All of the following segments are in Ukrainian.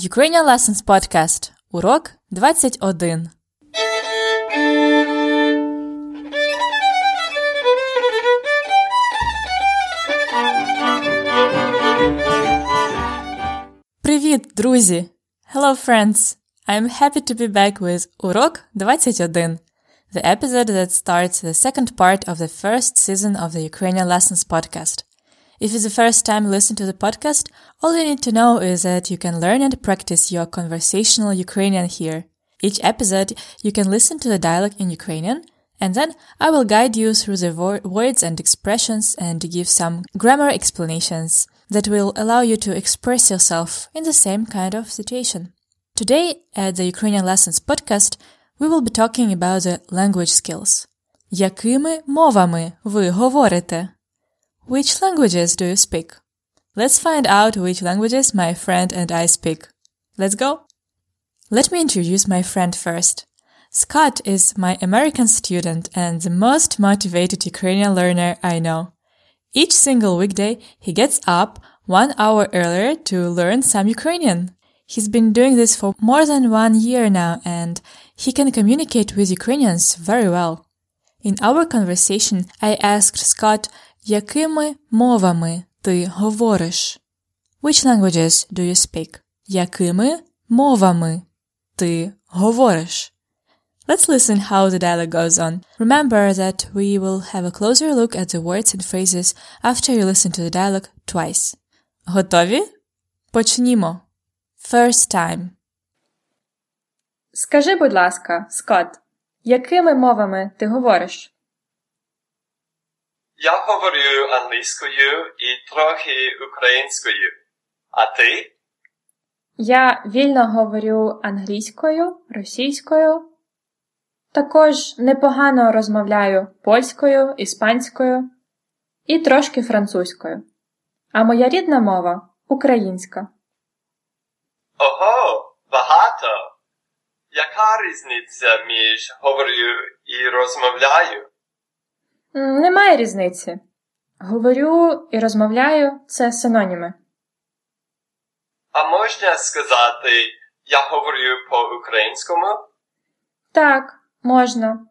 Ukrainian Lessons Podcast. Урок 21. Привіт, друзі! Hello, friends! I'm happy to be back with Урок 21, the episode that starts the second part of the first season of the Ukrainian Lessons podcast. If it's the first time you listen to the podcast, all you need to know is that you can learn and practice your conversational Ukrainian here. Each episode, you can listen to the dialogue in Ukrainian, and then I will guide you through the vo- words and expressions and give some grammar explanations that will allow you to express yourself in the same kind of situation. Today, at the Ukrainian Lessons podcast, we will be talking about the language skills. Якими мовами ви говорите? Which languages do you speak? Let's find out which languages my friend and I speak. Let's go! Let me introduce my friend first. Scott is my American student and the most motivated Ukrainian learner I know. Each single weekday, he gets up one hour earlier to learn some Ukrainian. He's been doing this for more than one year now and he can communicate with Ukrainians very well. In our conversation, I asked Scott якими мовами ти говориш? Which languages do you speak? Якими мовами ти говориш? Let's listen how the dialogue goes on. Remember that we will have a closer look at the words and phrases after you listen to the dialogue twice. Готові? Почнімо. First time. Скажи, будь ласка, Скот, якими мовами ти говориш? Я говорю англійською і трохи українською. А ти? Я вільно говорю англійською, російською. Також непогано розмовляю польською, іспанською і трошки французькою. А моя рідна мова українська. Ого, багато. Яка різниця між говорю і розмовляю? Немає різниці. Говорю і розмовляю це синоніми. А можна сказати, я говорю по-українському? Так, можна.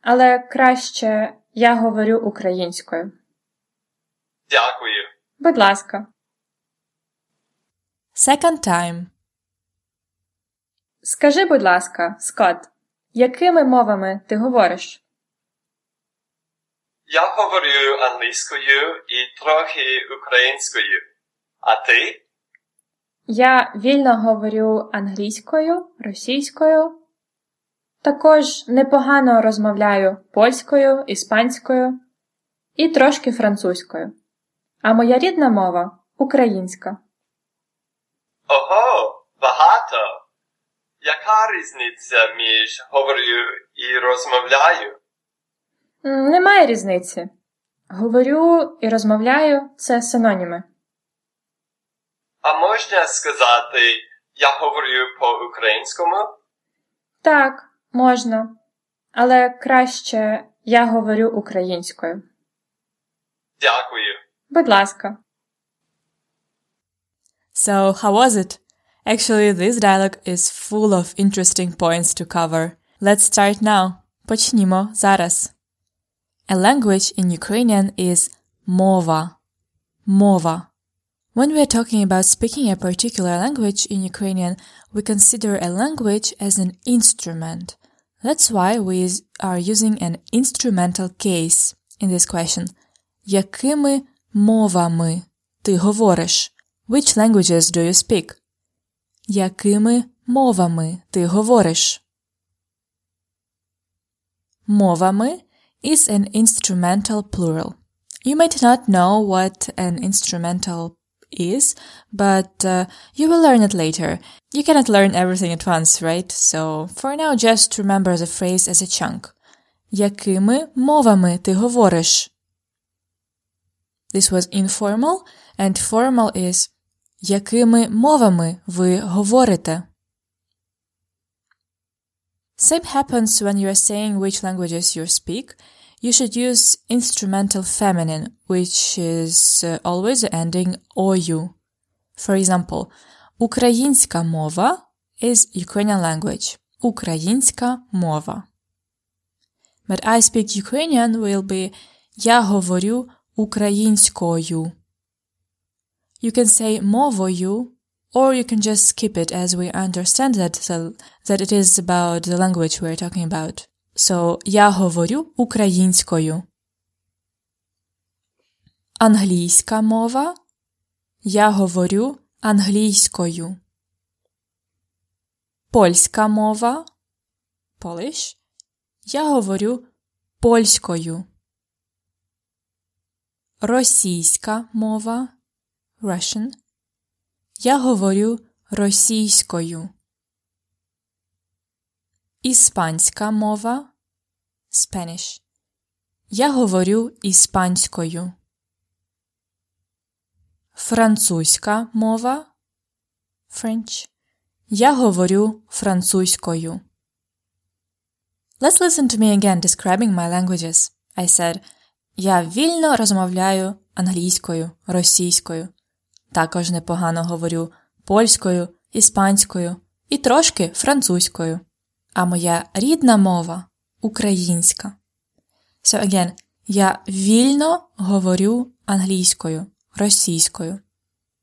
Але краще я говорю українською. Дякую. Будь ласка. Second time. Скажи, будь ласка, Скот, якими мовами ти говориш? Я говорю англійською і трохи українською. А ти? Я вільно говорю англійською, російською. Також непогано розмовляю польською, іспанською і трошки французькою. А моя рідна мова українська. Ого, багато. Яка різниця між говорю і розмовляю? Немає різниці. Говорю і розмовляю це синоніми. А можна сказати, я говорю по-українському? Так, можна. Але краще я говорю українською. Дякую. Будь ласка. So, how was it? Actually, this dialogue is full of interesting points to cover. Let's start now. Почнімо зараз. A language in Ukrainian is mova. Mova. When we are talking about speaking a particular language in Ukrainian, we consider a language as an instrument. That's why we are using an instrumental case in this question. Якими мовами ти говориш? Which languages do you speak? Якими мовами ти говориш? Мовами is an instrumental plural. You might not know what an instrumental is, but uh, you will learn it later. You cannot learn everything at once, right? So for now, just remember the phrase as a chunk. Якими мовами ти говориш? This was informal, and formal is Якими мовами ви говорите? Same happens when you are saying which languages you speak. You should use instrumental feminine, which is uh, always ending OU. For example, Українська мова is Ukrainian language. Українська мова. But I speak Ukrainian will be Я говорю українською. You can say мовою or you can just skip it as we understand that, that it is about the language we're talking about. So, я говорю українською. Англійська мова. Я говорю англійською. Польська мова. Polish. Я говорю польською. Російська мова. Russian. Я говорю російською. Іспанська мова. Spanish. Я говорю іспанською. Французька мова. French. Я говорю французькою. Let's listen to me again describing my languages. I said, я вільно розмовляю англійською, російською. Також непогано говорю польською, іспанською і трошки французькою. А моя рідна мова українська. So again, я вільно говорю англійською, російською.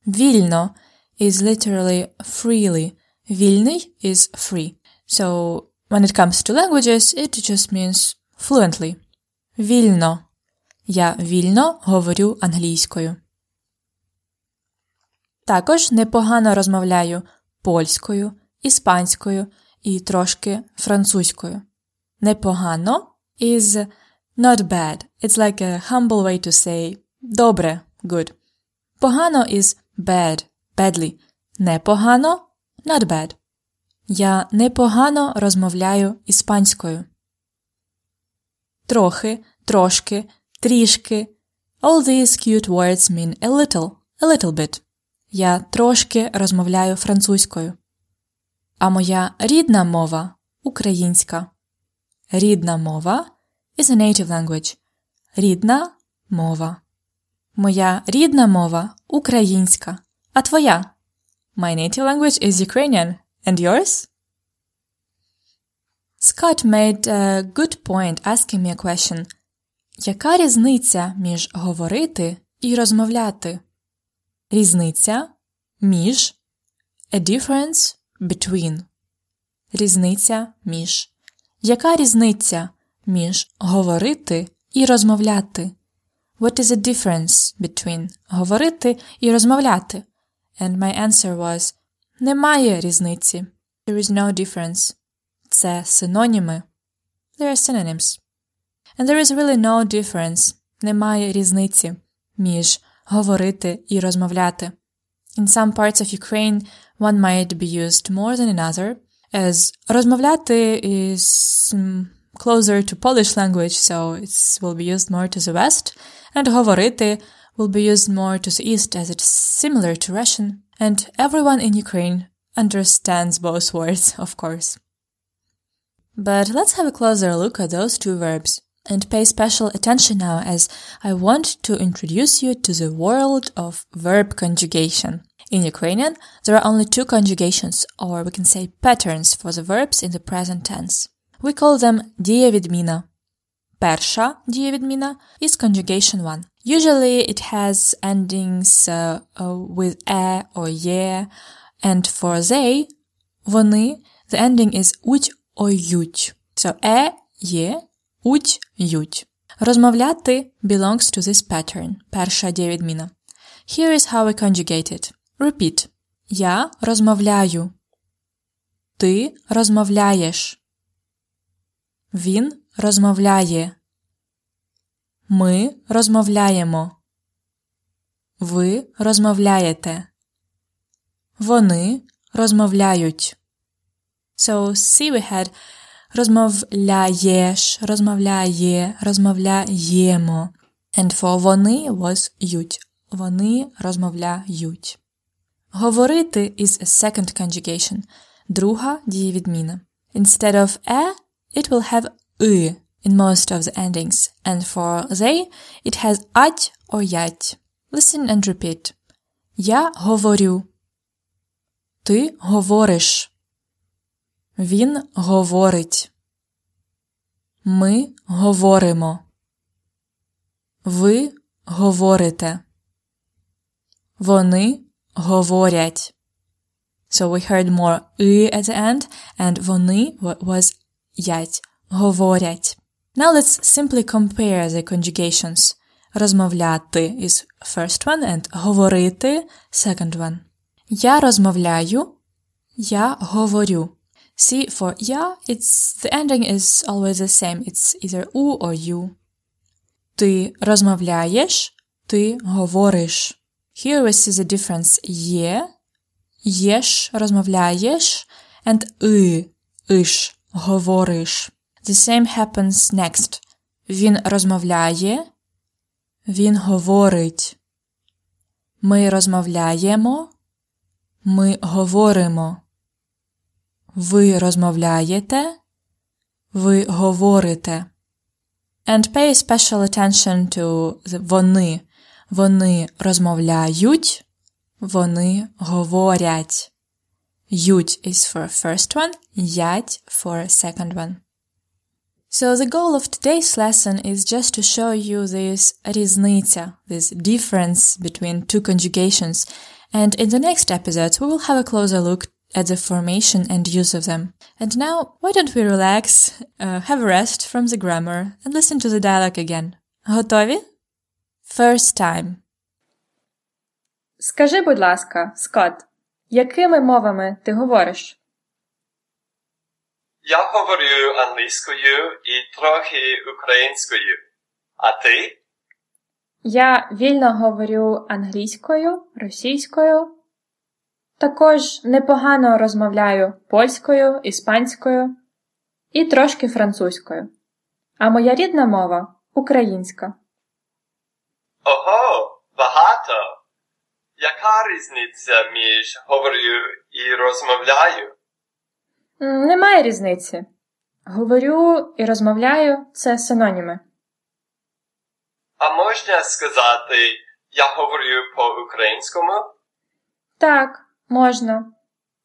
Вільно is literally freely. Вільний is free. So when it comes to languages, it just means fluently. Вільно. Я вільно говорю англійською. Також непогано розмовляю польською, іспанською і трошки французькою. Непогано is not bad. It's like a humble way to say добре, good. Погано is bad, badly. Непогано not bad. Я непогано розмовляю іспанською. Трохи, трошки, трішки. All these cute words mean a little, a little bit. Я трошки розмовляю французькою. А моя рідна мова українська. Рідна мова is a native language. Рідна мова. Моя рідна мова українська. А твоя? My native language is Ukrainian. And yours? Scott made a good point asking me a question. Яка різниця між говорити і розмовляти? Різниця між a difference between. Різниця між. Яка різниця між говорити і розмовляти? What is the difference between говорити і розмовляти? And my answer was немає різниці. There is no difference. Це синоніми. They are synonyms. And there is really no difference. Немає різниці між говорити і розмовляти. In some parts of Ukraine, one might be used more than another, as розмовляти is closer to Polish language, so it will be used more to the west, and говорити will be used more to the east as it's similar to Russian, and everyone in Ukraine understands both words, of course. But let's have a closer look at those two verbs and pay special attention now as I want to introduce you to the world of verb conjugation. In Ukrainian, there are only two conjugations, or we can say patterns for the verbs in the present tense. We call them дієвідміна. Перша дієвідміна is conjugation one. Usually it has endings uh, uh, with e or ye, and for they, вони, the ending is уть or ють. So e, ye, уть, ють. Розмовляти belongs to this pattern. Перша дієвідміна. Here is how we conjugate it. Repeat. Я розмовляю. Ти розмовляєш. Він розмовляє. Ми розмовляємо. Ви розмовляєте. Вони розмовляють. So, see we had розмовляєш, розмовляє, розмовляємо. And for вони was ють. Вони розмовляють. Говорити is a second conjugation. Друга дієвідміна. Instead of e, it will have и in most of the endings, and for they, it has ать or ять. Listen and repeat. Я говорю. Ти говориш. Він говорить. Ми говоримо. Ви говорите. Вони говорять. So we heard more «и» at the end, and вони was ять, говорять. Now let's simply compare the conjugations. Розмовляти is first one and говорити second one. Я розмовляю, я говорю. See, for я, it's the ending is always the same. It's either у or you. Ти розмовляєш, ти говориш. Here we see the difference є, єш, розмовляєш, and и, иш, говориш. The same happens next. Він розмовляє, він говорить. Ми розмовляємо, ми говоримо. Ви розмовляєте, ви говорите. And pay special attention to the вони. Вони розмовляють, вони говорять. Ють is for first one, ять for second one. So the goal of today's lesson is just to show you this різниця, this difference between two conjugations. And in the next episodes, we will have a closer look at the formation and use of them. And now, why don't we relax, uh, have a rest from the grammar, and listen to the dialogue again. Готові? First time. Скажи, будь ласка, Скотт, якими мовами ти говориш? Я говорю англійською і трохи українською. А ти? Я вільно говорю англійською, російською. Також непогано розмовляю польською, іспанською і трошки французькою. А моя рідна мова українська. Ого, багато. Яка різниця між говорю і розмовляю? Немає різниці. Говорю і розмовляю це синоніми. А можна сказати, я говорю по-українському? Так, можна.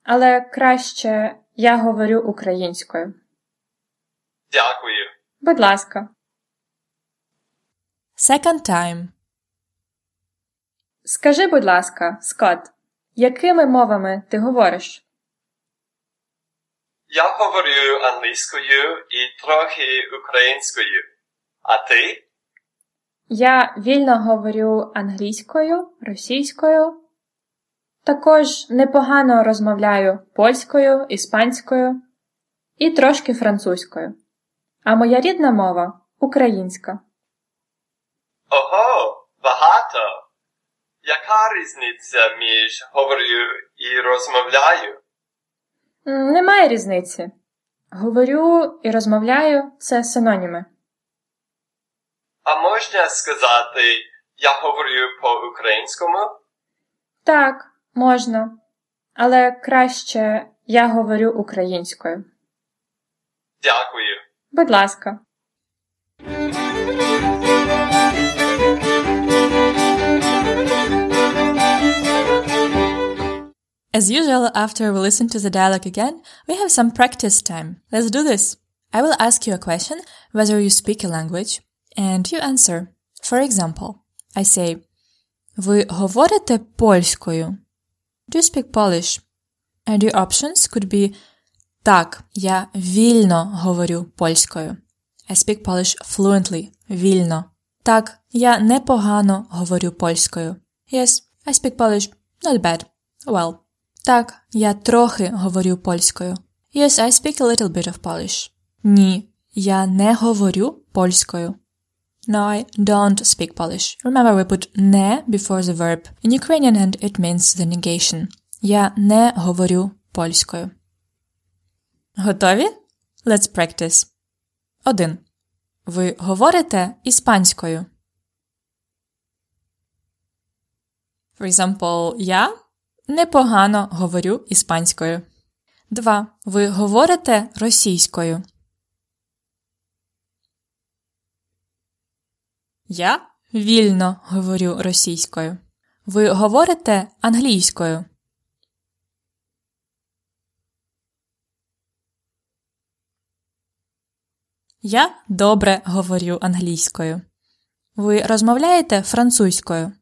Але краще я говорю українською. Дякую. Будь ласка. Second time. Скажи, будь ласка, Скотт, якими мовами ти говориш? Я говорю англійською і трохи українською. А ти? Я вільно говорю англійською, російською. Також непогано розмовляю польською, іспанською і трошки французькою. А моя рідна мова українська. Ого, багато. Яка різниця між говорю і розмовляю? Немає різниці. Говорю і розмовляю це синоніми. А можна сказати, я говорю по-українському? Так, можна. Але краще я говорю українською. Дякую. Будь ласка. As usual, after we listen to the dialogue again, we have some practice time. Let's do this. I will ask you a question, whether you speak a language, and you answer. For example, I say, Ви говорите польською? Do you speak Polish? And your options could be Так, я вільно говорю польською. I speak Polish fluently, вільно. Так, я непогано говорю польською. Yes, I speak Polish not bad. Well. Так, я трохи говорю польською. Yes, I speak a little bit of Polish. Ні, я не говорю польською. No, I don't speak Polish. Remember, we put не before the verb in Ukrainian and it means the negation. Я не говорю польською. Готові? Let's practice. 1. Ви говорите іспанською. For example, я непогано говорю іспанською. 2. Ви говорите російською. Я вільно говорю російською. Ви говорите англійською. Я добре говорю англійською. Ви розмовляєте французькою?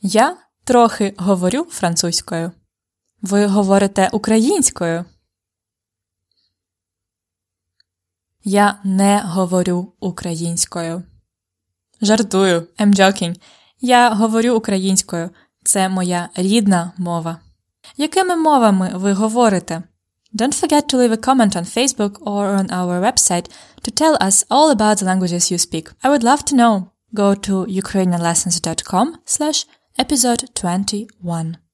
Я трохи говорю французькою. Ви говорите українською. Я не говорю українською. Жартую, I'm joking. Я говорю українською. Це моя рідна мова. Якими мовами ви говорите? Don't forget to leave a comment on Facebook or on our website to tell us all about the languages you speak. I would love to know. Go to ukrainianlessons.com slash episode 21.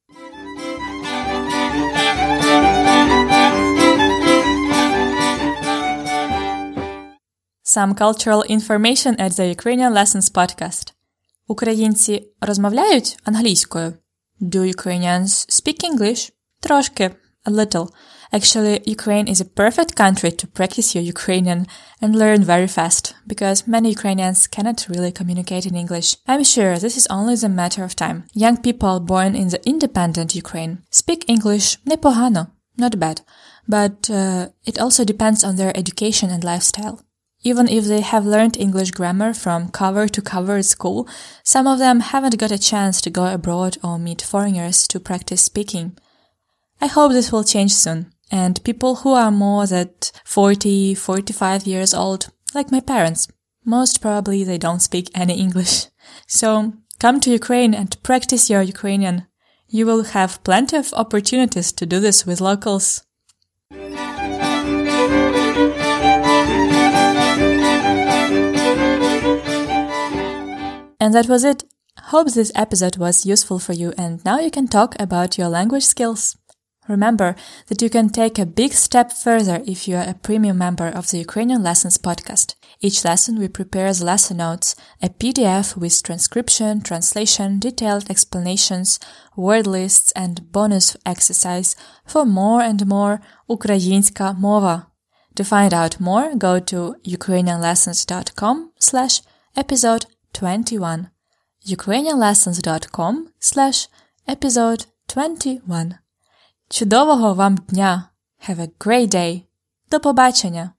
Some cultural information at the Ukrainian Lessons podcast. Українці розмовляють англійською? Do Ukrainians speak English? Трошки. A little. Actually, Ukraine is a perfect country to practice your Ukrainian and learn very fast, because many Ukrainians cannot really communicate in English. I'm sure this is only the matter of time. Young people born in the independent Ukraine speak English непогано, not bad, but uh, it also depends on their education and lifestyle. Even if they have learned English grammar from cover to cover at school, some of them haven't got a chance to go abroad or meet foreigners to practice speaking. I hope this will change soon, and people who are more than 40, 45 years old, like my parents, most probably they don't speak any English. So come to Ukraine and practice your Ukrainian. You will have plenty of opportunities to do this with locals. And that was it. Hope this episode was useful for you and now you can talk about your language skills. Remember that you can take a big step further if you are a premium member of the Ukrainian Lessons podcast. Each lesson we prepare as lesson notes, a PDF with transcription, translation, detailed explanations, word lists and bonus exercise for more and more Ukrainska mova. To find out more, go to ukrainianlessons.com slash episode 21. ukrainianlessons.com slash episode 21. Чудового вам дня! Have a great day! До побачення!